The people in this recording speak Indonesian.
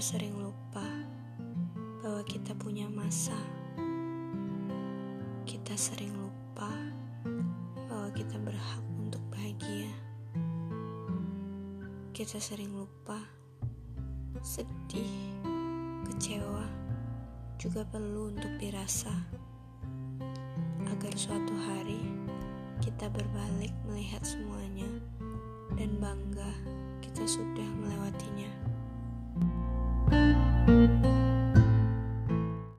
sering lupa bahwa kita punya masa. Kita sering lupa bahwa kita berhak untuk bahagia. Kita sering lupa sedih, kecewa juga perlu untuk dirasa agar suatu hari kita berbalik melihat semuanya dan bangga kita sudah melewatinya. thank you